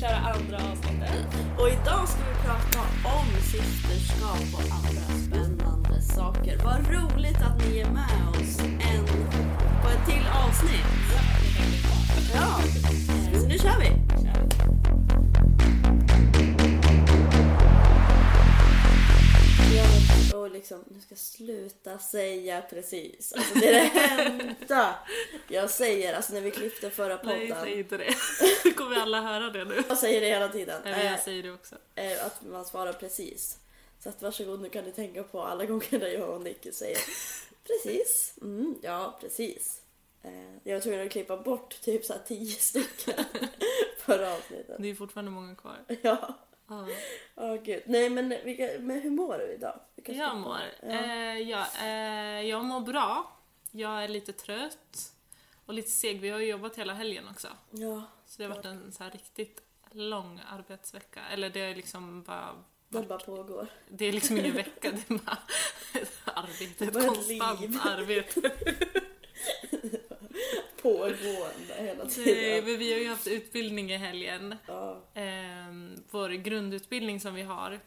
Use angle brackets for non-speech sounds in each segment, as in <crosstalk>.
köra andra avsnittet. Och idag ska vi prata om systerskap och andra spännande saker. Vad roligt att ni är med oss en, på ett till avsnitt. Ja, så nu kör vi! Liksom, nu ska jag sluta säga precis. Alltså det är det enda jag säger alltså när vi klippte förra Nej, säg podden. inte det. <laughs> Nu kommer alla höra det nu. Jag säger det hela tiden. Nej, men Eh, jag säger det också. eh, att man svarar precis. Så att varsågod, nu kan ni tänka på alla gånger där jag och Nicky säger precis. Mm, ja, precis. Eh, jag var tvungen att klippa bort typ så här tio stycken <laughs> förra avsnittet. Det är fortfarande många kvar. Ja, Ja. <laughs> åh gud. Nej men, vilka, men hur mår du idag? Vilka Jag mår. Ja. Eh, ja, eh, jag mår bra. Jag är lite trött och lite seg. Vi har ju jobbat hela helgen också. ja, Så det har varit en så här riktigt lång arbetsvecka. Eller det är liksom bara... det bara pågår. Det är liksom ingen vecka, det är bara <laughs> arbete. Konstant arbete. <laughs> <laughs> Pågående hela tiden. men vi har ju haft utbildning i helgen. Ja, eh, vår grundutbildning som vi har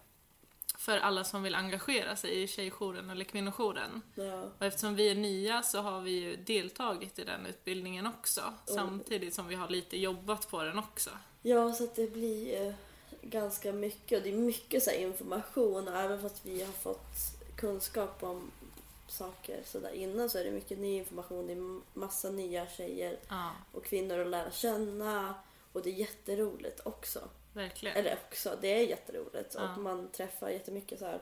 för alla som vill engagera sig i tjejjouren eller kvinnojouren. ja, Och eftersom vi är nya så har vi ju deltagit i den utbildningen också, samtidigt som vi har lite jobbat på den också. ja, så att det blir eh, ganska mycket. Och det är mycket så information. Och även fast vi har fått kunskap om saker så där innan så är det mycket ny information. Det är massa nya tjejer Ja, och kvinnor att lära känna. Och det är jätteroligt också. verkligen. Eller också, det är jätteroligt. Ja. Och man träffar jättemycket så här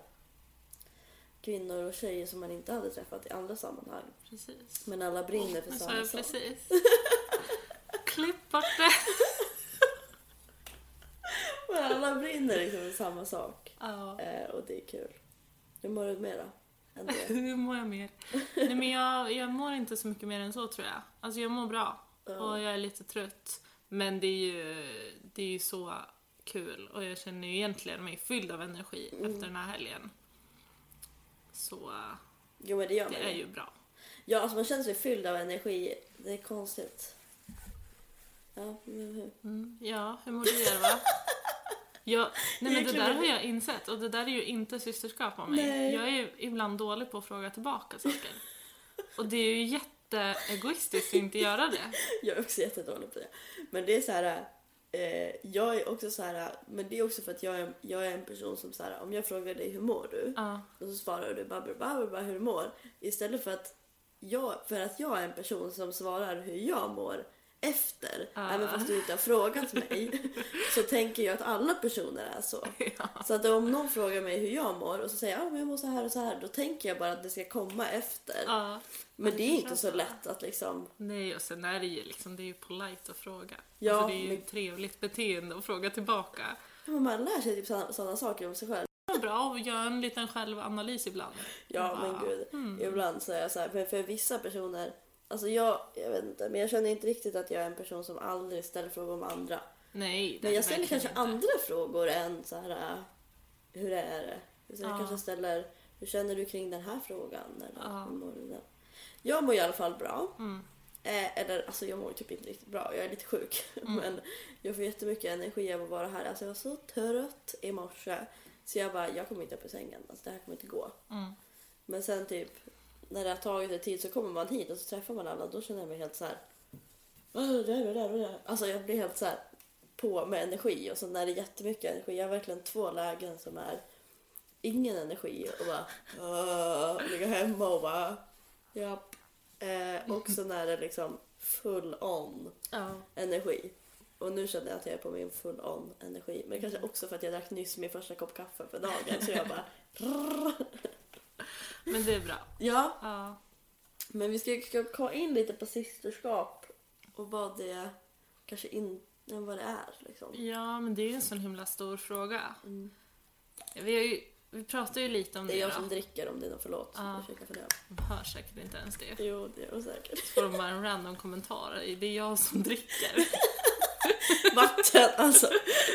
kvinnor och tjejer som man inte hade träffat i andra sammanhang. Precis. Men alla brinner för samma sak. precis. <laughs> Klipp bort det. Men alla brinner liksom för samma sak. Ja. Eh, och det är kul. Hur mår du med då? <laughs> Hur mår jag mer? Nej men jag, jag mår inte så mycket mer än så tror jag. Alltså jag mår bra. Ja. Och jag är lite trött. Men det är ju, det är ju så kul och jag känner ju egentligen mig fylld av energi Mm. efter den här helgen. Så Jo men det gör det man är ju. bra. Ja, alltså man känner sig fylld av energi. Det är konstigt. Ja, men hur? Mm. Ja, hur mår du Järva? <laughs> Jag, nej men det där har jag insett och det där är ju inte systerskap av mig. Nej. Jag är ju ibland dålig på att fråga tillbaka saker. <laughs> Och det är ju jätteegoistiskt att inte göra det. Jag är också jättedålig på det. Men det är så här. Eh, jag är också så här. Men det är också för att jag är, jag är en person som så här. Om jag frågar dig hur mår du? Ja, Och så svarar du bara, bara, bara hur du mår. Istället för att jag, för att jag är en person som svarar hur jag mår efter, Ja. även fast du inte har frågat mig, <laughs> så tänker jag att alla personer är så. ja. Så att om någon frågar mig hur jag mår och så säger jag ah, men jag mår så här och så här, då tänker jag bara att det ska komma efter. ja. men det är inte så lätt att liksom, Nej, och sen är det ju liksom, det är ju polite att fråga. Ja, alltså, det är ju men- ett trevligt beteende att fråga tillbaka. ja, men man lär sig typ sådana saker om sig själv. Det är bra att göra en liten självanalys ibland. Ja Bara, men gud, hmm. ibland så är jag så här, men för vissa personer, alltså jag, jag vet inte, men jag känner inte riktigt att jag är en person som aldrig ställer frågor om andra. Nej, Men jag ställer kanske inte. andra frågor än så här, äh, hur är det? Så jag Ja. kanske ställer, hur känner du kring den här frågan? Eller Ja. hur mår du där? Jag mår i alla fall bra. Mm. Eh, eller alltså jag mår typ inte riktigt bra, jag är lite sjuk. <laughs> Mm. Men jag får jättemycket energi av att vara här. Alltså jag var så trött i morse. Så jag bara, jag kommer inte upp ur sängen. Alltså det här kommer inte gå. Mm. Men sen typ, när det har tagit en tid så kommer man hit och så träffar man alla. Då känner jag mig helt så här. "Åh, det där, det där, det där." Alltså jag blir helt så här på med energi. Och så när det är jättemycket energi. Jag har verkligen två lägen som är ingen energi och bara "Åh", ligga hemma och bara japp. Eh, när det är liksom full on Ja. energi. Och nu känner jag att jag är på min full on energi. Men kanske också för att jag drack nyss min första kopp kaffe för dagen. Så jag bara Men det är bra. ja. Ja. Men vi ska, ska komma in lite på systerskap och vad det kanske inte vad det är liksom. ja, men det är ju en sån himla stor fråga. Mm. Vi, har ju, vi pratar ju lite om Det det, är jag då. som dricker om något förlåt. Ja. För det. De hör säkert inte ens det. Jo, det är det säkert. får de bara en random kommentar. Det är jag som dricker. <laughs> Vatten alltså.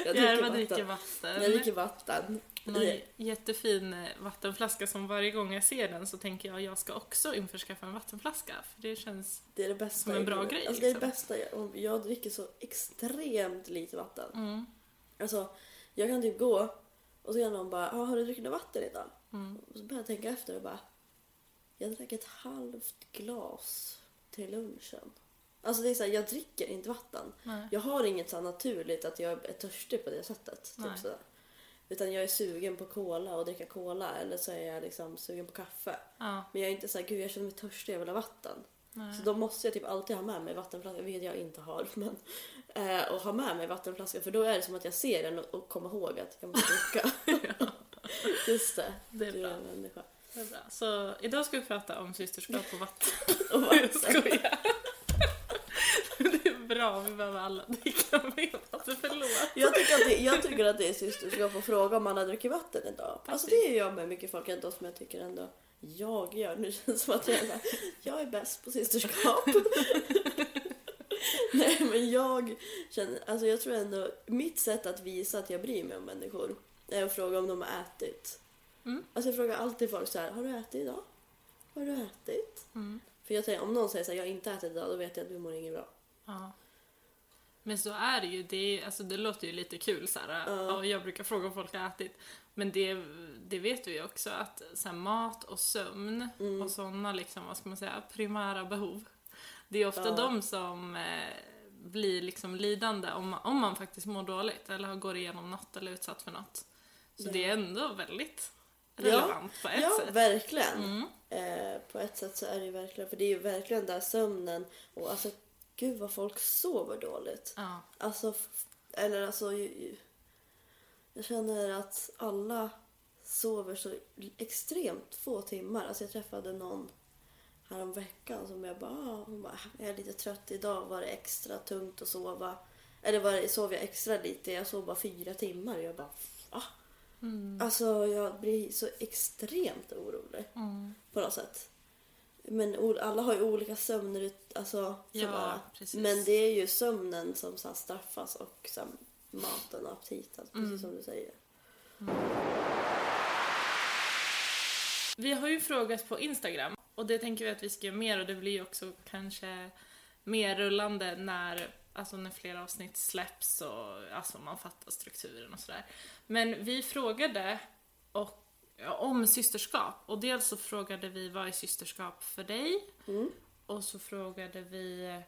Jag Järva dricker dricker vatten. vatten. Jag dricker vatten. Hon har en jättefin eh, vattenflaska som varje gång jag ser den så tänker jag jag ska också införskaffa en vattenflaska. För det känns... Det är det bästa Som en bra grej, Alltså, det är det liksom. bästa. Jag, jag dricker så extremt lite vatten. Mm. Alltså, jag kan typ gå och så kan någon bara ah, “Har du druckit något vatten idag?” Mm. och så börjar jag tänka efter och bara “Jag drack ett halvt glas till lunchen”. Alltså det är så här, jag dricker inte vatten. Nej. Jag har inget så naturligt att jag är törstig på det sättet. Typ sådär. Utan jag är sugen på cola och dricka cola eller så är jag liksom sugen på kaffe. Ja, Men jag är inte så här, gud jag känner mig törstig, jag vill ha vatten. nej. Så då måste jag typ alltid ha med mig vattenflaska, vilket jag inte har. <laughs> Men, eh, och ha med mig vattenflaska för då är det som att jag ser den och, och kommer ihåg att jag måste dricka. <laughs> Just det, Det är du bra. är en människa. Det är bra. Så idag ska vi prata om systerskap och vatten. <laughs> Och Jag vatten. skojar. Bra, vi behöver alla <laughs> dricka mer vatten. Förlåt. Jag tycker, att det, jag tycker att det är systerskap att fråga om man har druckit vatten idag. Alltså det är jag med mycket folk ändå som jag tycker ändå jag gör. Nu känns det som att jag är, jag är bäst på systerskap. <laughs> Nej men jag känner, alltså jag tror ändå, mitt sätt att visa att jag bryr mig om människor är att fråga om de har ätit. Mm. Alltså jag frågar alltid folk så här, har du ätit idag? Har du ätit? Mm. För jag tänker, om någon säger så här, jag har inte ätit idag, då vet jag att du mår inget bra. Ja. Men så är det ju. Det, är, alltså, det låter ju lite kul så här. Ja. Ja, jag brukar fråga om folk har ätit. Men det, det vet vi ju också att så här, mat och sömn Mm. och sådana liksom, vad ska man säga, primära behov. Det är ofta Ja. de som eh, blir liksom lidande om, man- om man faktiskt mår dåligt eller går igenom något eller är utsatt för något. Så Ja. det är ändå väldigt Ja. relevant på ett ja, sätt. verkligen. Mm. Eh, på ett sätt så är det ju verkligen, för det är ju verkligen där sömnen och alltså gud vad folk sover dåligt. Ja. Alltså, eller alltså, jag känner att alla sover så extremt få timmar. Alltså jag träffade någon härom veckan som jag bara, ah, hon bara, jag är lite trött idag, var det extra tungt att sova? Eller var det, sov jag extra lite? Jag sov bara fyra timmar. Jag bara, va? Mm. Alltså jag blir så extremt orolig Mm. på något sätt. Men alla har ju olika sömner. Alltså, Ja, precis. Men det är ju sömnen som så straffas och så maten och aptiten. Precis Mm. som du säger. Vi har ju frågat på Instagram och det tänker vi att vi ska göra mer och det blir ju också kanske mer rullande när, alltså när fler avsnitt släpps och alltså man fattar strukturen och sådär. Men vi frågade och, om systerskap och dels så frågade vi vad är systerskap för dig? Mm. Och så frågade vi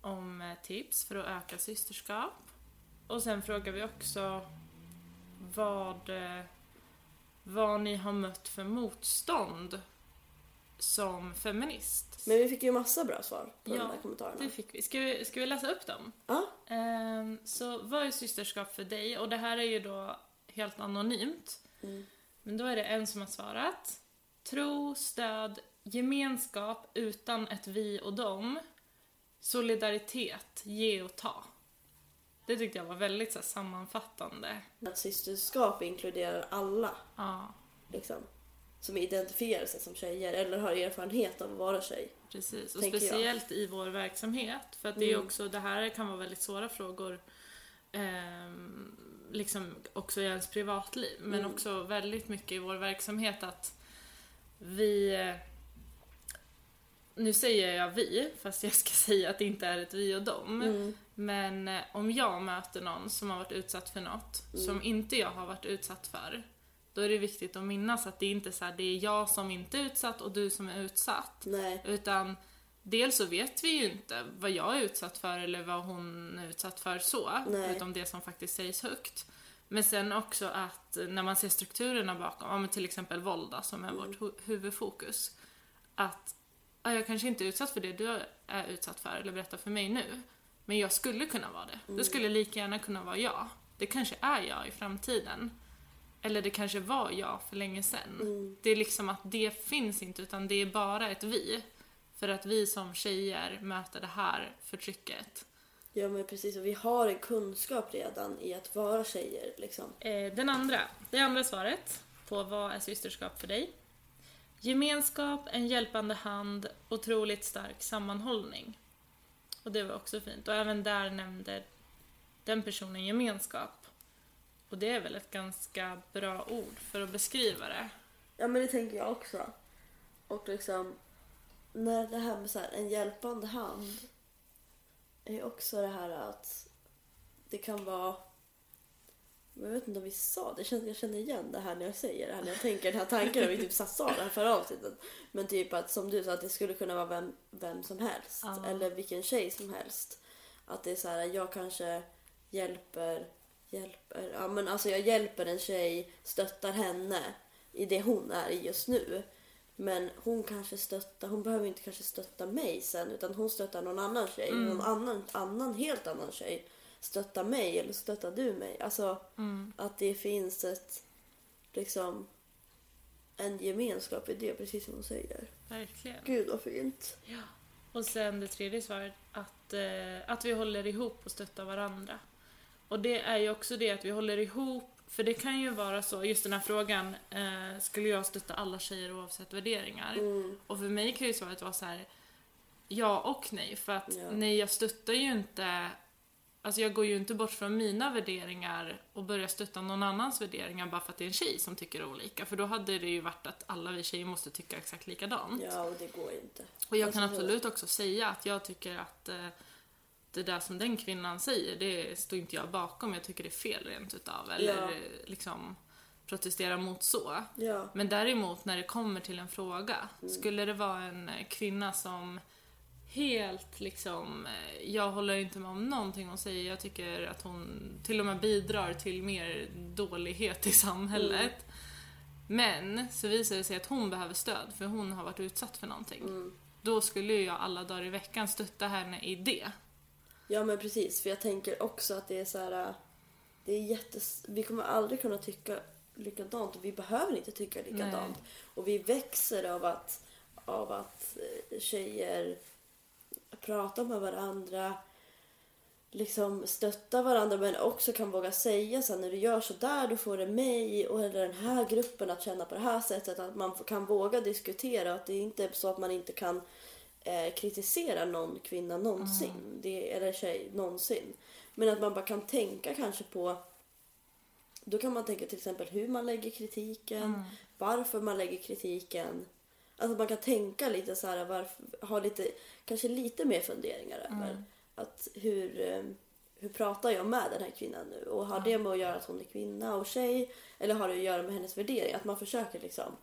om eh, tips för att öka systerskap. Och sen frågade vi också vad, eh, vad ni har mött för motstånd som feminist. Men vi fick ju massa bra svar på Ja, de där kommentarerna. Det fick vi. Ska, vi. ska vi läsa upp dem? Ja. Ehm, så vad är systerskap för dig? Och det här är ju då helt anonymt. Mm. Men då är det en som har svarat. Tro, stöd, gemenskap utan ett vi och dem. Solidaritet, ge och ta. Det tyckte jag var väldigt så här, sammanfattande. Att systerskap inkluderar alla Ja, liksom, som identifierar sig som tjejer eller har erfarenhet av att vara tjej. precis. Och Tänker jag. speciellt i vår verksamhet. För att det är Mm. också, det här kan vara väldigt svåra frågor. ehm, liksom också i ens privatliv. Men Mm. också väldigt mycket i vår verksamhet att vi... eh, Nu säger jag vi, fast jag ska <laughs> säga att det inte är ett vi och dem. Mm. Men eh, om jag möter någon som har varit utsatt för något Mm. som inte jag har varit utsatt för, då är det viktigt att minnas att det inte är så här, det är jag som inte är utsatt och du som är utsatt. Nej. Utan dels så vet vi ju inte vad jag är utsatt för eller vad hon är utsatt för så, Nej. utom det som faktiskt sägs högt. Men sen också att när man ser strukturerna bakom, ja, till exempel våld som är Mm. vårt hu- huvudfokus, att ja, jag kanske inte är utsatt för det du är utsatt för eller berättar för mig nu, men jag skulle kunna vara det. Mm. Det skulle lika gärna kunna vara jag. Det kanske är jag i framtiden. Eller det kanske var jag för länge sedan. Mm. Det är liksom att det finns inte, utan det är bara ett vi. För att vi som tjejer möter det här förtrycket. Ja men precis, och vi har en kunskap redan i att vara tjejer liksom. Eh, den andra, det andra svaret på vad är systerskap för dig? Gemenskap, en hjälpande hand, otroligt stark sammanhållning. Och det var också fint. Och även där nämnde den personen gemenskap. Och det är väl ett ganska bra ord för att beskriva det. Ja men det tänker jag också. Och liksom när det här med så här, en hjälpande hand är också det här att det kan vara jag vet inte om vi sa det. Jag känner, jag känner igen det här när jag säger det här. När jag tänker den här tanken. Och vi typ sa det här förra avsnittet. Men typ att som du sa att det skulle kunna vara vem, vem som helst. Ja. Eller vilken tjej som helst. Att det är så här, jag kanske hjälper, hjälper, ja men alltså jag hjälper en tjej, stöttar henne i det hon är i just nu. Men hon kanske stöttar, hon behöver inte kanske stötta mig sen utan hon stöttar någon annan tjej. Mm. Någon annan, annan, helt annan tjej stöttar mig eller stöttar du mig. Alltså Mm. att det finns ett, liksom, en gemenskap i det, precis som hon säger. Verkligen. Gud vad fint. Och sen det tredje svaret, att, eh, att vi håller ihop och stöttar varandra. Och det är ju också det att vi håller ihop, för det kan ju vara så, just den här frågan, eh, skulle jag stötta alla tjejer oavsett värderingar? Mm. Och för mig kan ju svaret vara så här, ja och nej. För att Ja. nej, jag stöttar ju inte, alltså jag går ju inte bort från mina värderingar och börjar stötta någon annans värderingar bara för att det är en tjej som tycker olika. För då hade det ju varit att alla vi tjejer måste tycka exakt likadant. Ja, och det går ju inte. Och jag kan Alltså, absolut också säga att jag tycker att eh, det där som den kvinnan säger, det står inte jag bakom. Jag tycker det är fel rent utav. Eller Ja. liksom protestera mot så. Ja. Men däremot när det kommer till en fråga, Mm. skulle det vara en eh, kvinna som helt liksom, eh, jag håller inte med om någonting hon säger, jag tycker att hon till och med bidrar till mer dålighet i samhället. Mm. Men så visar det sig att hon behöver stöd för hon har varit utsatt för någonting. Mm. Då skulle jag alla dagar i veckan stötta henne i det. Ja men precis, för jag tänker också att det är så här. Det är jättes... Vi kommer aldrig kunna tycka likadant och vi behöver inte tycka likadant. Nej. Och vi växer av att, av att eh, tjejer pratar med varandra, liksom stöttar varandra men också kan våga säga så här, när du gör så där då får det mig och eller den här gruppen att känna på det här sättet. Att man kan våga diskutera att det inte är så att man inte kan eh, kritisera någon kvinna någonsin. Det, eller tjej någonsin. Men att man bara kan tänka kanske på då kan man tänka till exempel hur man lägger kritiken, varför man lägger kritiken. Alltså man kan tänka lite så här, varför, ha lite, kanske lite mer funderingar över att hur, eh, hur pratar jag med den här kvinnan nu? Och har det med att göra att hon är kvinna och tjej? Eller har det att göra med hennes värdering? Att man försöker liksom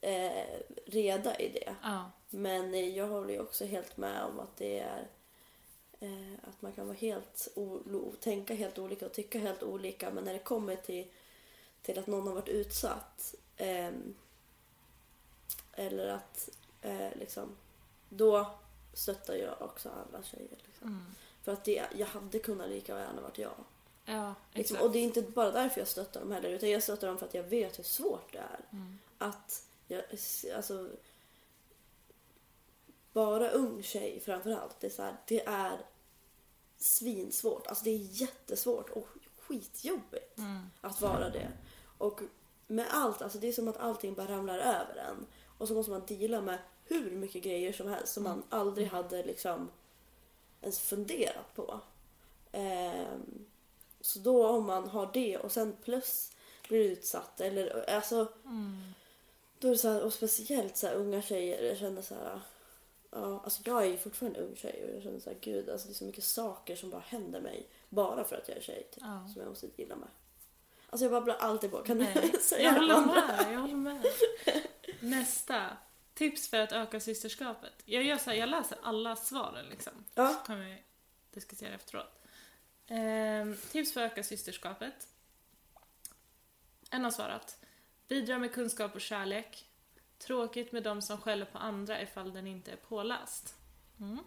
eh, reda i det. Ja. Men eh, jag håller ju också helt med om att det är eh, att man kan vara helt tänka helt olika och tycka helt olika. Men när det kommer till, till att någon har varit utsatt ehm, eller att eh, liksom, då stöttar jag också alla tjejer. Liksom. Mm. För att det, jag hade kunnat lika gärna varit jag. Ja, Liksom. Och det är inte bara därför jag stöttar dem heller utan jag stöttar dem för att jag vet hur svårt det är. Mm. Att jag, alltså bara ung tjej framförallt. Det är, så här, det är svinsvårt. Alltså det är jättesvårt och skitjobbigt Mm. att vara det. Och med allt, alltså det är som att allting bara ramlar över en. Och så måste man deala med hur mycket grejer som helst som man aldrig hade liksom ens funderat på. Ehm, så då om man har det och sen plus blir utsatt eller alltså Mm. då är det så här, och speciellt så här unga tjejer, jag känner så här Ja, alltså jag är ju fortfarande ung tjej och jag känner så här, gud alltså det är så mycket saker som bara händer mig bara för att jag är tjej typ, Ja. som jag måste deala med. Alltså jag babblar alltid på, kan Nej, <laughs> du säga jag håller med, jag håller med. Nästa. Tips för att öka systerskapet. Jag gör så här, jag läser alla svaren liksom. Ja, Så kan vi diskutera efteråt. Ehm, tips för att öka systerskapet. En har svarat. Bidra med kunskap och kärlek. Tråkigt med de som skäller på andra ifall den inte är påläst. Mm.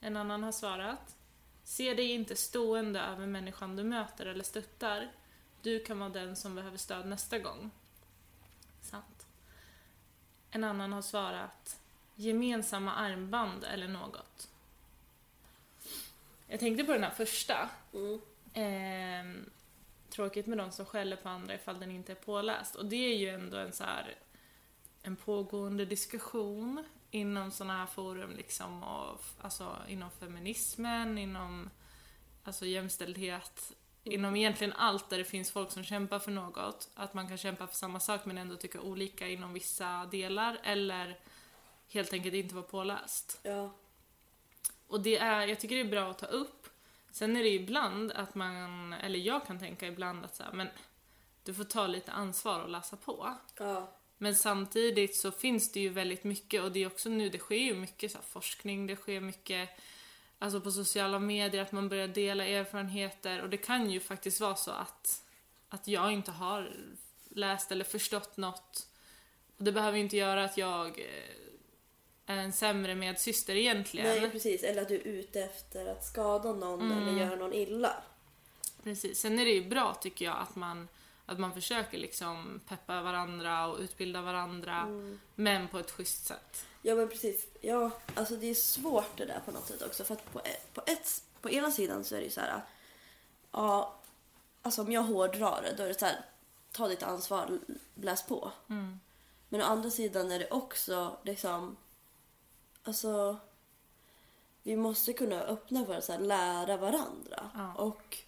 En annan har svarat. Se dig inte stående över människan du möter eller stöttar. Du kan vara den som behöver stöd nästa gång. Sant. En annan har svarat. Gemensamma armband eller något. Jag tänkte på den här första. mm. Ehm, tråkigt med de som skäller på andra ifall den inte är påläst. Och det är ju ändå en så här en pågående diskussion inom sådana här forum liksom och alltså inom feminismen, inom alltså jämställdhet, inom egentligen allt där det finns folk som kämpar för något. Att man kan kämpa för samma sak men ändå tycka olika inom vissa delar eller helt enkelt inte vara påläst. ja, Och det är, jag tycker det är bra att ta upp Sen är det ibland att man, eller jag kan tänka ibland att så här, men du får ta lite ansvar och läsa på. Ja. Men samtidigt så finns det ju väldigt mycket och det är också nu, det sker ju mycket så forskning, det sker mycket alltså på sociala medier, att man börjar dela erfarenheter och det kan ju faktiskt vara så att, att jag inte har läst eller förstått något. Och det behöver ju inte göra att jag eh, är en sämre medsyster egentligen. Nej, precis. Eller att du är ute efter att skada någon eller göra någon illa. Precis. Sen är det ju bra tycker jag att man, att man försöker liksom peppa varandra och utbilda varandra, men på ett schysst sätt. Ja men precis. Ja, alltså det är svårt det där på något sätt också. För att på ett, på, ett, på ena sidan så är det ju så här. Ja, alltså om jag hårdrar det då är det så här. Ta ditt ansvar, läs på. Men å andra sidan är det också liksom. Alltså. Vi måste kunna öppna för att så här, lära varandra. Ja. Och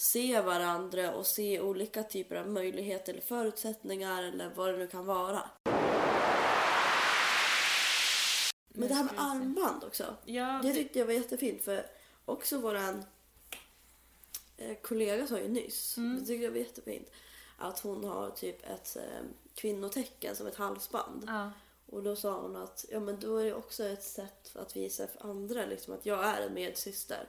se varandra och se olika typer av möjligheter eller förutsättningar eller vad det nu kan vara. Men det här med armband också. Ja, Det det, tyckte jag var jättefint för också våran eh, kollega sa ju nyss, Mm. det tyckte jag var jättefint, att hon har typ ett eh, kvinnotecken som ett halsband. ja, Och då sa hon att ja, men då är det också ett sätt att visa för andra liksom, att jag är en medsyster.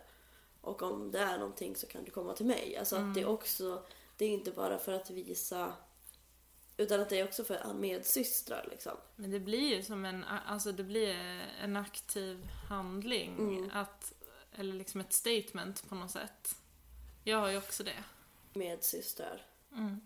Och om det är någonting så kan du komma till mig. Alltså att det är också, det är inte bara för att visa utan att det är också för medsystrar liksom. men det blir ju som en, alltså det blir en aktiv handling, Mm. att, eller liksom ett statement på något sätt. Jag har ju också det. Medsystrar. Mm.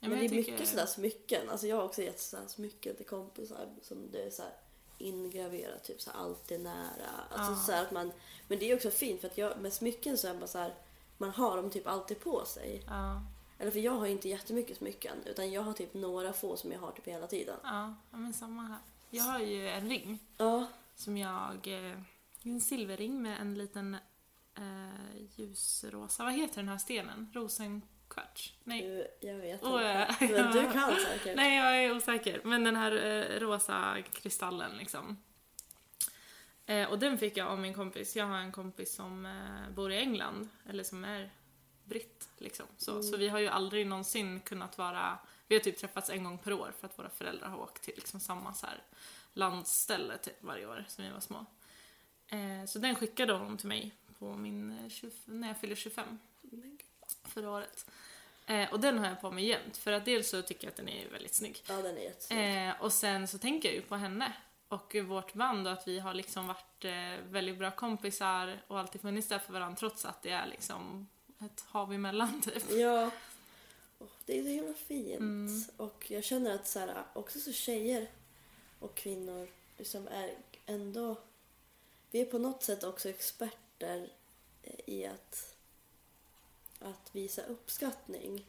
Ja, men, det jag är tycker- mycket sådär smycken. Alltså jag har också gett sådär smycken till kompisar som det är såhär ingraverat, typ såhär alltid nära. Alltså Ja. såhär att man, men det är också fint för att jag, med smycken så är man såhär, man har dem typ alltid på sig. Ja, Eller för jag har inte jättemycket smycken utan jag har typ några få som jag har typ hela tiden. ja, men samma här. Jag har ju en ring Ja, som jag, eh, en silverring med en liten eh, ljusrosa, vad heter den här stenen? Rosenkvarts? Nej. jag vet inte. ja. Men du kan <laughs> säkert. Nej, jag är osäker. Men den här eh, rosa kristallen liksom. Eh, och den fick jag av min kompis. Jag har en kompis som eh, bor i England, eller som är britt liksom. Så, så vi har ju aldrig någonsin kunnat vara, vi har typ träffats en gång per år för att våra föräldrar har åkt till liksom samma så här landställe typ varje år som vi var små. Eh, så den skickade hon till mig på min, eh, 20, när jag fyllde 25 förra året. Eh, och den har jag på mig jämt för att dels så tycker jag att den är väldigt snygg. Ja, den är jättesnygg. Eh, och sen så tänker jag ju på henne och vårt band och att vi har liksom varit eh, väldigt bra kompisar och alltid funnits där för varandra trots att det är liksom ett hav emellan typ. Ja. Åh, det är så himla fint. Mm. Och jag känner att så här, också så tjejer och kvinnor liksom är ändå... Vi är på något sätt också experter eh, i att, att visa uppskattning.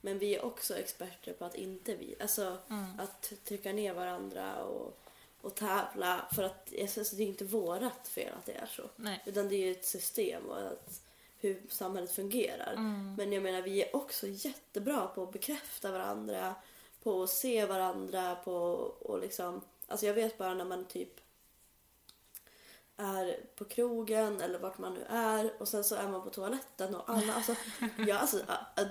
Men vi är också experter på att inte vi, alltså Mm. att trycka ner varandra och, och tävla. För att alltså, det är inte vårat fel att det är så. Nej. Utan det är ju ett system och att, hur samhället fungerar. Mm. Men jag menar, vi är också jättebra på att bekräfta varandra, på att se varandra, på och liksom... Alltså jag vet bara när man typ är på krogen eller vart man nu är och sen så är man på toaletten och alla, alltså, <laughs> ja, alltså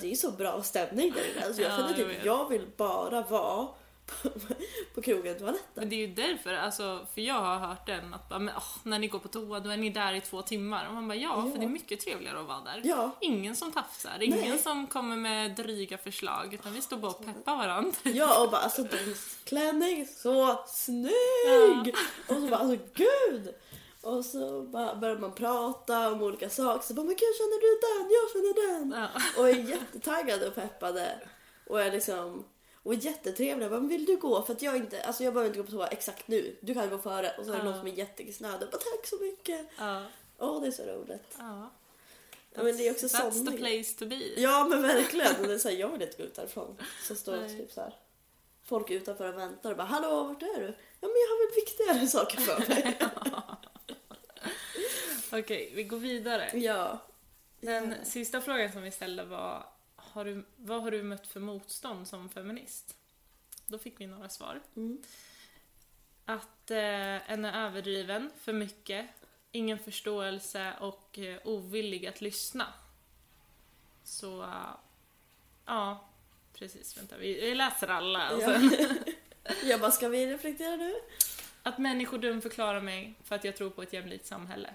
det är så bra stämning där inne. Alltså jag Ja, känner jag typ, vet. jag vill bara vara på, <laughs> på krogen och toaletten. Men det är ju därför, alltså, för jag har hört den att bara, men, åh, när ni går på toa då är ni där i två timmar. Och man bara ja, Ja. för det är mycket trevligare att vara där. Ja, Ingen som tafsar, ingen Nej. som kommer med dryga förslag utan vi står bara och peppar varandra. ja och bara alltså din klänning så snygg! Och så bara alltså gud! Och så bara börjar man prata om olika saker. Så bara, men gud känner du den? Jag känner den. Ja. Och är jättetaggade och peppade. Och är liksom och jättetrevliga. Bara, men vill du gå? För att jag inte, alltså jag behöver inte gå på toa exakt nu. Du kan gå före. Och så är det Ja. någon som är jättekissnödig. Bara tack så mycket. Ja. Åh det är så roligt. ja. Ja, men det är också That's the place to be. Ja men verkligen. Och det är så här, jag vill inte gå ut därifrån. Så står Nej. typ så här. Folk utanför och väntar och bara hallå vart är du? Ja men jag har väl viktigare saker för mig. <laughs> Okej, vi går vidare. ja. Den Ja. sista frågan som vi ställde var har du, vad har du mött för motstånd som feminist? Då fick vi några svar. Mm. Att eh, en är överdriven, för mycket, ingen förståelse och eh, ovillig att lyssna. Så, eh, ja, precis. Vänta, vi, vi läser alla. Ja. sen- <laughs> Jag bara, ska vi reflektera nu? Att människor dumförklarar mig för att jag tror på ett jämlikt samhälle.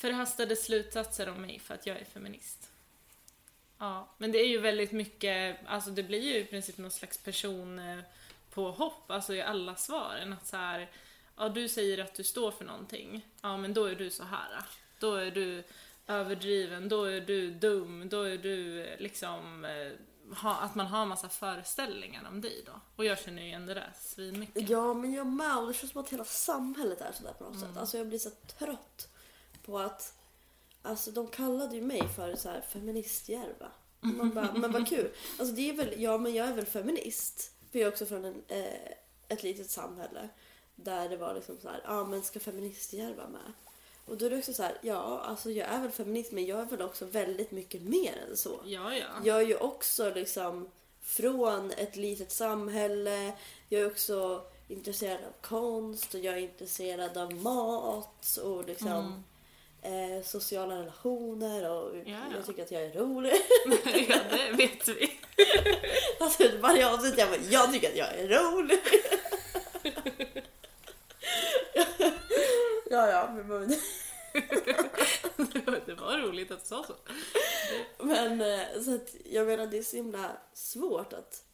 Förhastade slutsatser om mig för att jag är feminist. Ja, men det är ju väldigt mycket, alltså det blir ju i princip någon slags person eh, på hopp, alltså i alla svaren. Att så här, ja du säger att du står för någonting, ja men då är du så här. Då är du överdriven, då är du dum, då är du eh, liksom eh, ha, att man har massa föreställningar om dig då. Och jag känner ju igen det där svinmycket. Ja, men jag med. Och det känns som att hela samhället är sådär på något sätt. Alltså jag blir så trött på att... Alltså de kallade ju mig för så här feministjärva. Man bara, <laughs> men vad kul. Alltså det är väl, ja men jag är väl feminist. För jag är också från en, eh, ett litet samhälle. Där det var liksom så här, ja men ska feministjärva med? Och då är det också så här, ja alltså jag är väl feminist men jag är väl också väldigt mycket mer än så. Ja, ja. Jag är ju också liksom från ett litet samhälle. Jag är också intresserad av konst och jag är intresserad av mat och liksom eh, sociala relationer och Ja, ja. jag tycker att jag är rolig. <laughs> ja, det vet vi. <laughs> alltså varje avsnitt jag bara, jag tycker att jag är rolig. <laughs> ja, ja, men, det var roligt att du sa så. men eh, så att jag menar det är så himla svårt att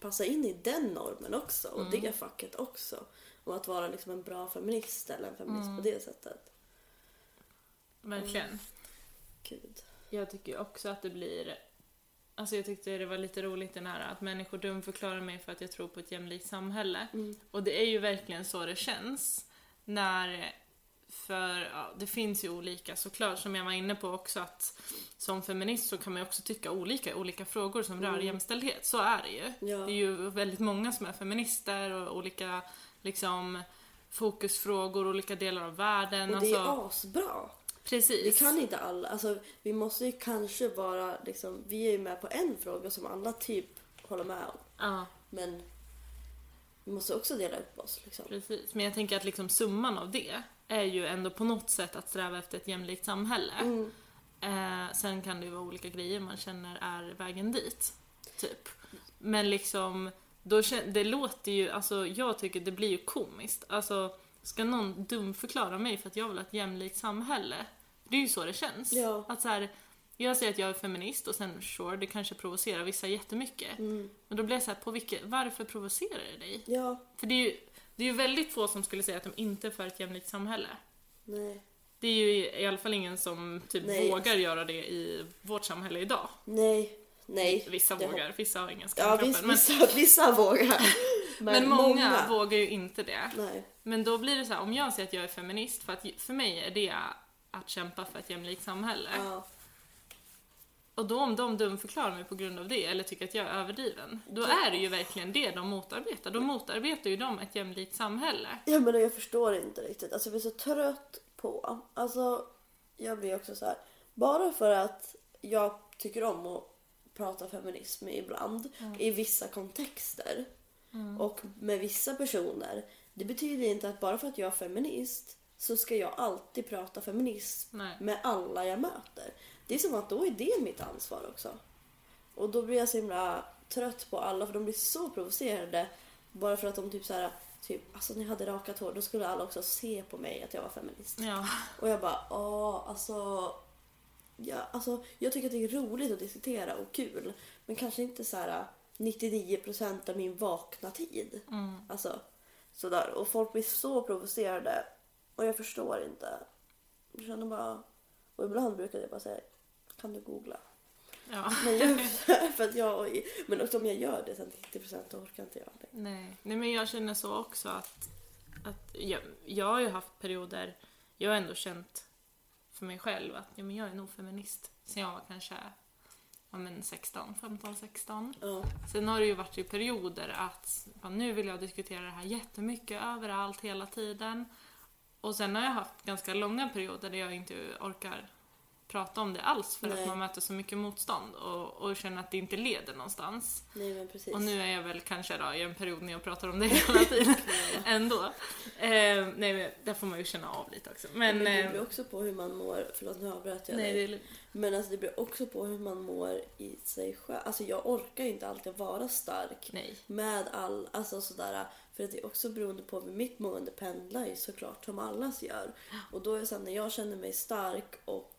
passa in i den normen också och det facket också. Och att vara liksom en bra feminist eller en feminist på det sättet. Verkligen. Gud. Jag tycker också att det blir... Alltså jag tyckte det var lite roligt den här att människor dumförklarar mig för att jag tror på ett jämlikt samhälle. Och det är ju verkligen så det känns. När... För ja, det finns ju olika såklart, som jag var inne på också att som feminist så kan man ju också tycka olika olika frågor som rör jämställdhet. Så är det ju. Ja. Det är ju väldigt många som är feminister och olika liksom fokusfrågor, olika delar av världen. Och det alltså, är asbra. Precis. Vi kan inte alla, alltså vi måste ju kanske vara liksom, vi är ju med på en fråga som alla typ håller med om. Ja. Men vi måste också dela upp oss liksom. Precis, men jag tänker att liksom summan av det är ju ändå på något sätt att sträva efter ett jämlikt samhälle. Mm. Eh, sen kan det ju vara olika grejer man känner är vägen dit. Typ. Men liksom, då det låter ju, alltså jag tycker det blir ju komiskt. Alltså, ska någon dumförklara mig för att jag vill ha ett jämlikt samhälle? Det är ju så det känns. Ja. Att så här, jag säger att jag är feminist och sen sure, det kanske provocerar vissa jättemycket. Mm. Men då blir jag så här, på vilket, varför provocerar det dig? Ja, För det är ju det är ju väldigt få som skulle säga att de inte är för ett jämlikt samhälle. nej. Det är ju i alla fall ingen som typ Nej. vågar göra det i vårt samhälle idag. Nej, nej. Vissa vågar, vissa har ingen Ja, skamkroppen. viss, men, vissa, vissa vågar. <laughs> men många, vågar ju inte det. Nej. Men då blir det så här, om jag säger att jag är feminist, för att för mig är det att kämpa för ett jämlikt samhälle. Ja. Och då om de dumförklarar mig på grund av det, eller tycker att jag är överdriven, då är det ju verkligen det de motarbetar. Då motarbetar ju de ett jämlikt samhälle. Ja men jag förstår inte riktigt. Alltså jag blir så trött på... Alltså jag blir också så här. Bara för att jag tycker om att prata feminism ibland i vissa kontexter och med vissa personer. Det betyder inte att bara för att jag är feminist så ska jag alltid prata feminism Nej. med alla jag möter. Det är som att då är det mitt ansvar också. Och då blir jag så himla trött på alla för de blir så provocerade bara för att de typ så här typ alltså när jag hade rakat hår då skulle alla också se på mig att jag var feminist. Ja. Och jag bara åh alltså ja, alltså jag tycker att det är roligt att diskutera och kul men kanske inte så här 99% av min vakna tid. Mm. Alltså sådär och folk blir så provocerade och jag förstår inte. Jag känner bara och ibland brukar jag bara säga kan du googla? ja. Men, jag, <laughs> <laughs> för att jag, men också om jag gör det sen 90% då orkar inte jag det. Nej. Nej, men jag känner så också att, att jag, jag har ju haft perioder, jag har ändå känt för mig själv att ja, men jag är nog feminist sen jag var kanske ja, men 16, 15, 16. Ja. Sen har det ju varit i perioder att ja, nu vill jag diskutera det här jättemycket överallt hela tiden. Och sen har jag haft ganska långa perioder där jag inte orkar prata om det alls för Nej. att man möter så mycket motstånd och, och känner att det inte leder någonstans. Nej men precis. Och nu är jag väl kanske då i en period när jag pratar om det <laughs> hela tiden <laughs> ändå. Eh, nej men där får man ju känna av lite också. Men, men det eh, beror också på hur man mår. Förlåt nu avbröt jag nej, dig. det är, Men alltså det beror också på hur man mår i sig själv. Alltså jag orkar ju inte alltid vara stark. nej. Med all, alltså sådär. För att det är också beroende på hur mitt mående pendlar ju såklart som allas gör. Och då är det så här, när jag känner mig stark och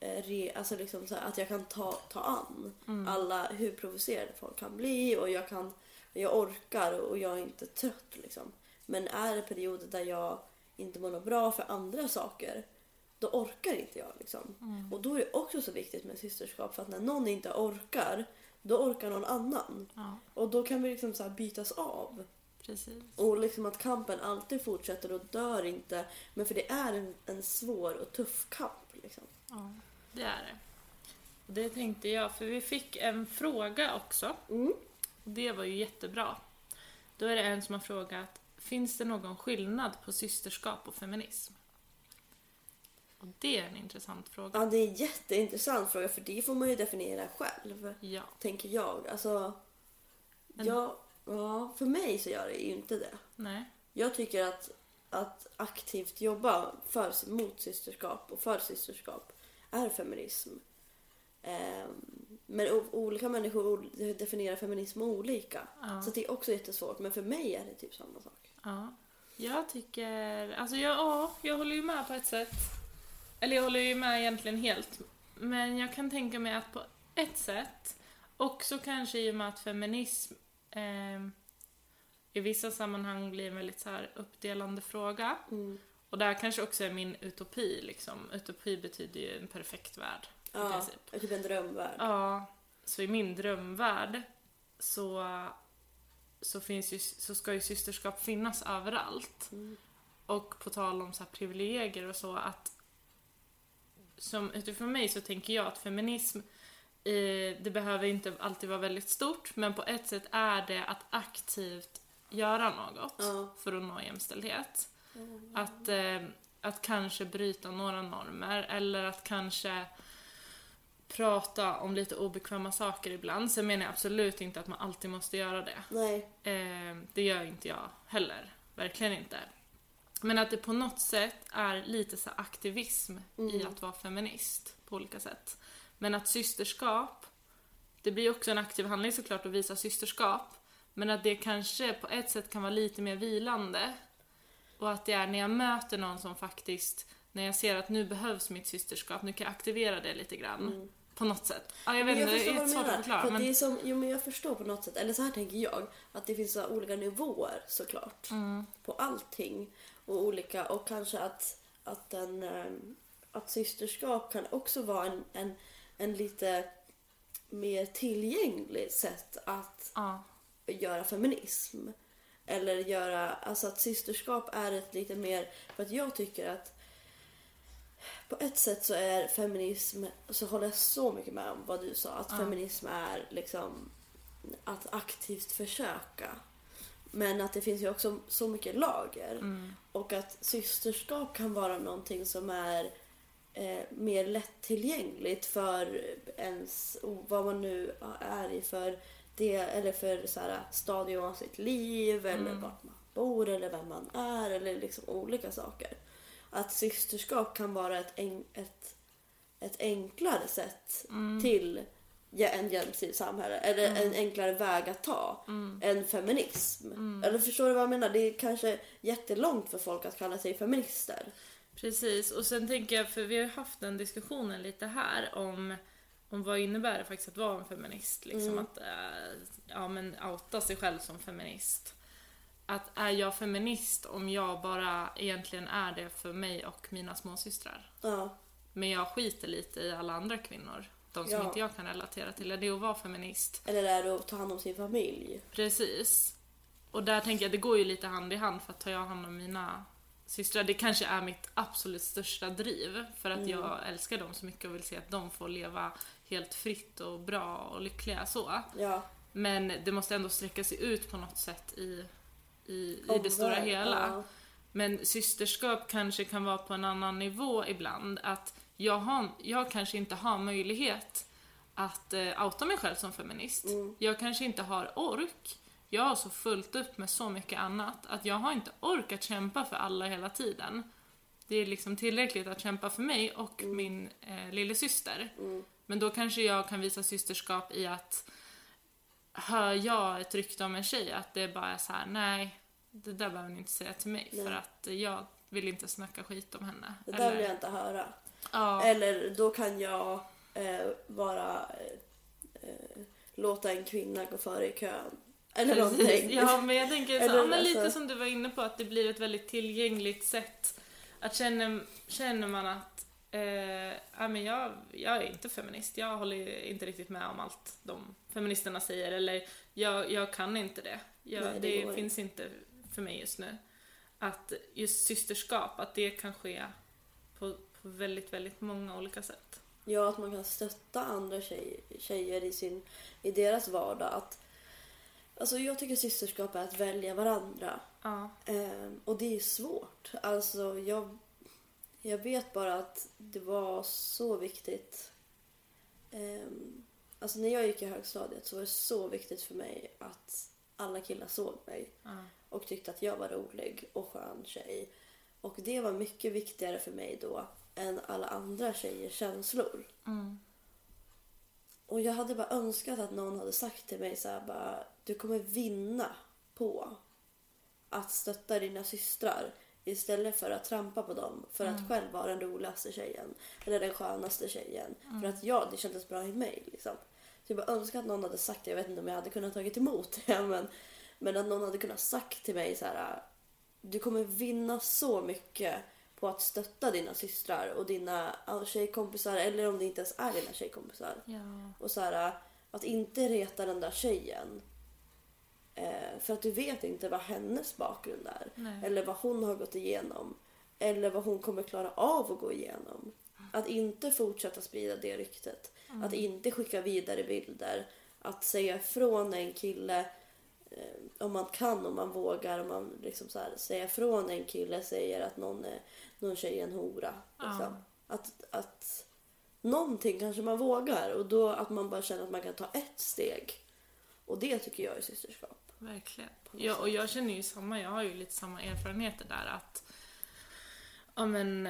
re, alltså liksom här, att jag kan ta, ta an alla hur provocerade folk kan bli och jag kan jag orkar och jag är inte trött liksom. Men är det perioder där jag inte mår bra för andra saker då orkar inte jag liksom. Och då är det också så viktigt med systerskap för att när någon inte orkar då orkar någon annan. Ja, Och då kan vi liksom så bytas av. precis. Och liksom att kampen alltid fortsätter och dör inte. Men för det är en, en svår och tuff kamp. Liksom. Ja, det är det. Och det tänkte jag, för vi fick en fråga också. Mm. Och det var ju jättebra. Då är det en som har frågat, finns det någon skillnad på systerskap och feminism? Och det är en intressant fråga. Ja, det är en jätteintressant fråga för det får man ju definiera själv. Ja. Tänker jag. Alltså, Men- ja, ja, för mig så gör det ju inte det. Nej. Jag tycker att, att aktivt jobba för, mot systerskap och för systerskap är feminism. Ehm, men olika människor definierar feminism olika. Ja. Så det är också jättesvårt. Men för mig är det typ samma sak. Ja. Jag tycker, alltså jag, ja, jag håller ju med på ett sätt. Eller jag håller ju med egentligen helt. Men jag kan tänka mig att på ett sätt, också kanske i och med att feminism eh, i vissa sammanhang blir en väldigt så här uppdelande fråga. Mm. Och där kanske också är min utopi liksom. Utopi betyder ju en perfekt värld. I Ja, princip. det är typ en drömvärld. Ja, så i min drömvärld så, så, finns ju, så ska ju systerskap finnas överallt. Mm. Och på tal om så här privilegier och så att som utifrån mig så tänker jag att feminism eh, det behöver inte alltid vara väldigt stort men på ett sätt är det att aktivt göra något Ja. för att nå jämställdhet. Att, eh, att kanske bryta några normer eller att kanske prata om lite obekväma saker ibland. Sen menar jag absolut inte att man alltid måste göra det. Nej. Eh, det gör inte jag heller. Verkligen inte. Men att det på något sätt är lite så aktivism i Mm. att vara feminist på olika sätt. Men att systerskap, det blir också en aktiv handling såklart att visa systerskap. Men att det kanske på ett sätt kan vara lite mer vilande. Och att det är när jag möter någon som faktiskt, när jag ser att nu behövs mitt systerskap, nu kan jag aktivera det lite grann. På något sätt. Ja, jag vet inte, det är svårt att förklara. För Men... det är som, jo, men jag förstår på något sätt, eller så här tänker jag, att det finns så olika nivåer såklart. Mm. På allting. Och olika, och kanske att, att, en, ehm, att systerskap kan också vara en, en, en lite mer tillgänglig sätt att Ja. göra feminism. Eller göra, alltså att systerskap är ett lite mer, för att jag tycker att på ett sätt så är feminism, så håller jag så mycket med om vad du sa, att Ja. feminism är liksom att aktivt försöka. Men att det finns ju också så mycket lager. Mm. Och att systerskap kan vara någonting som är eh, mer lättillgängligt för ens, vad man nu är i för det, eller för så här, stadium av sitt liv, eller Mm. vart man bor, eller vem man är, eller liksom olika saker. Att systerskap kan vara ett, en, ett, ett enklare sätt Mm. till en jämställd samhälle, eller en enklare väg att ta Mm. än feminism. Eller förstår du vad jag menar? Det är kanske jättelångt för folk att kalla sig feminister. Precis, och sen tänker jag, för vi har haft den diskussionen lite här om, om vad innebär det faktiskt att vara en feminist? Liksom Mm. att eh, ja, men outa sig själv som feminist. Att är jag feminist om jag bara egentligen är det för mig och mina småsystrar? Ja, Men jag skiter lite i alla andra kvinnor, de som Ja. inte jag kan relatera till. Är det att vara feminist? eller är det att ta hand om sin familj? Precis. Och där tänker jag, det går ju lite hand i hand för att tar jag hand om mina systrar, det kanske är mitt absolut största driv. För att jag älskar dem så mycket och vill se att de får leva helt fritt och bra och lyckliga så. Ja, Men det måste ändå sträcka sig ut på något sätt i, i, i det stora hela. Ja. Men systerskap kanske kan vara på en annan nivå ibland. Att jag, har, jag kanske inte har möjlighet att eh, outa mig själv som feminist. Mm. Jag kanske inte har ork. Jag har så fullt upp med så mycket annat att jag har inte ork att kämpa för alla hela tiden. Det är liksom tillräckligt att kämpa för mig och min eh, lillasyster. Mm. Men då kanske jag kan visa systerskap i att hör jag ett rykte om en tjej att det bara är så här: nej, det där behöver ni inte säga till mig Nej. för att jag vill inte snacka skit om henne. Det där vill jag inte höra. ja, Eller då kan jag eh, bara eh, eh, låta en kvinna gå före i kön. Eller Precis. någonting. Ja, men jag tänker så, men lite alltså- som du var inne på, att det blir ett väldigt tillgängligt sätt. Att känner, känner man att eh, ja, men jag, jag är inte feminist, jag håller inte riktigt med om allt de feministerna säger, eller jag, jag kan inte det. Jag, Nej, det det finns inte för mig just nu. Att just systerskap, att det kan ske på, på väldigt, väldigt många olika sätt. Ja, att man kan stötta andra tjej, tjejer i, sin, i deras vardag. Att, alltså jag tycker systerskap är att välja varandra. Ja, Ehm, och det är svårt. Alltså jag, jag vet bara att det var så viktigt. Ehm, alltså när jag gick i högstadiet så var det så viktigt för mig att alla killar såg mig ja, och tyckte att jag var rolig och skön tjej. Och det var mycket viktigare för mig då än alla andra tjejers känslor. mm, Och jag hade bara önskat att någon hade sagt till mig så här bara, du kommer vinna på att stötta dina systrar istället för att trampa på dem för att själv vara den roligaste tjejen eller den skönaste tjejen. För att jag, det kändes bra i mig liksom. Så jag bara önskar att någon hade sagt det. Jag vet inte om jag hade kunnat tagit emot det <laughs> men, men att någon hade kunnat sagt till mig så här, du kommer vinna så mycket på att stötta dina systrar och dina ja, tjejkompisar eller om det inte ens är dina tjejkompisar. ja, Och så här, att inte reta den där tjejen. Eh, för att du vet inte vad hennes bakgrund är. nej. Eller vad hon har gått igenom. Eller vad hon kommer klara av att gå igenom. Att inte fortsätta sprida det ryktet. Att inte skicka vidare bilder. Att säga ifrån en kille eh, om man kan, om man vågar. Om man liksom så här, säga ifrån en kille säger att någon, är, någon tjej är en hora. Liksom. Att, att någonting kanske man vågar och då att man bara känner att man kan ta ett steg. Och det tycker jag är systerskap. Verkligen. Ja, och jag känner ju samma, jag har ju lite samma erfarenheter där att ja men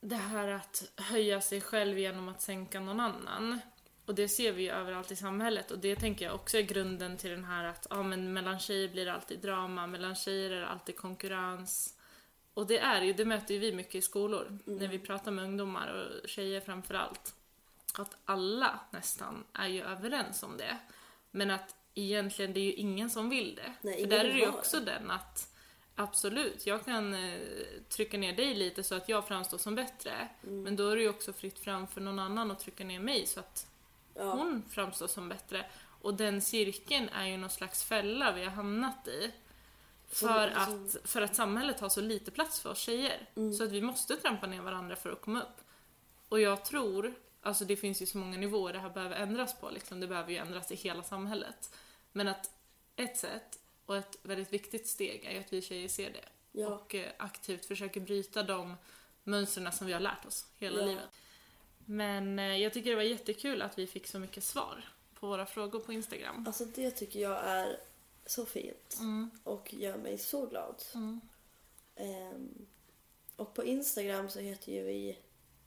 det här att höja sig själv genom att sänka någon annan. Och det ser vi ju överallt i samhället och det tänker jag också är grunden till den här att ja men mellan tjejer blir det alltid drama, mellan tjejer är det alltid konkurrens. Och det är ju, det möter ju vi mycket i skolor när vi pratar med ungdomar och tjejer framför allt. Att alla nästan är ju överens om det. Men att egentligen det är ju ingen som vill det. Nej, För där är det ju också den att absolut, jag kan eh, trycka ner dig lite så att jag framstår som bättre. Mm. Men då är det ju också fritt fram för någon annan att trycka ner mig så att Ja, hon framstår som bättre. Och den cirkeln är ju någon slags fälla vi har hamnat i. För som- att, för att samhället har så lite plats för oss tjejer. Mm. Så att vi måste trampa ner varandra för att komma upp. Och jag tror, alltså det finns ju så många nivåer det här behöver ändras på. Liksom. Det behöver ju ändras i hela samhället. Men att ett sätt och ett väldigt viktigt steg är att vi tjejer ser det. ja. Och eh, aktivt försöker bryta de mönstren som vi har lärt oss hela Ja. livet. Men eh, jag tycker det var jättekul att vi fick så mycket svar på våra frågor på Instagram. Alltså det tycker jag är så fint Mm, och gör mig så glad. mm. Ehm, och på Instagram så heter ju vi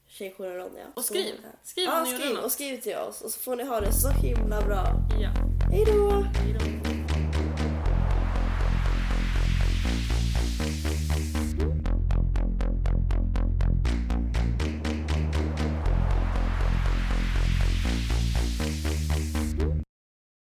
Tjejjouren Ronja. Och skriv! Skriv Ja, gjorde skriv och skriv till oss och så får ni ha det så himla bra. Ja. Hej då!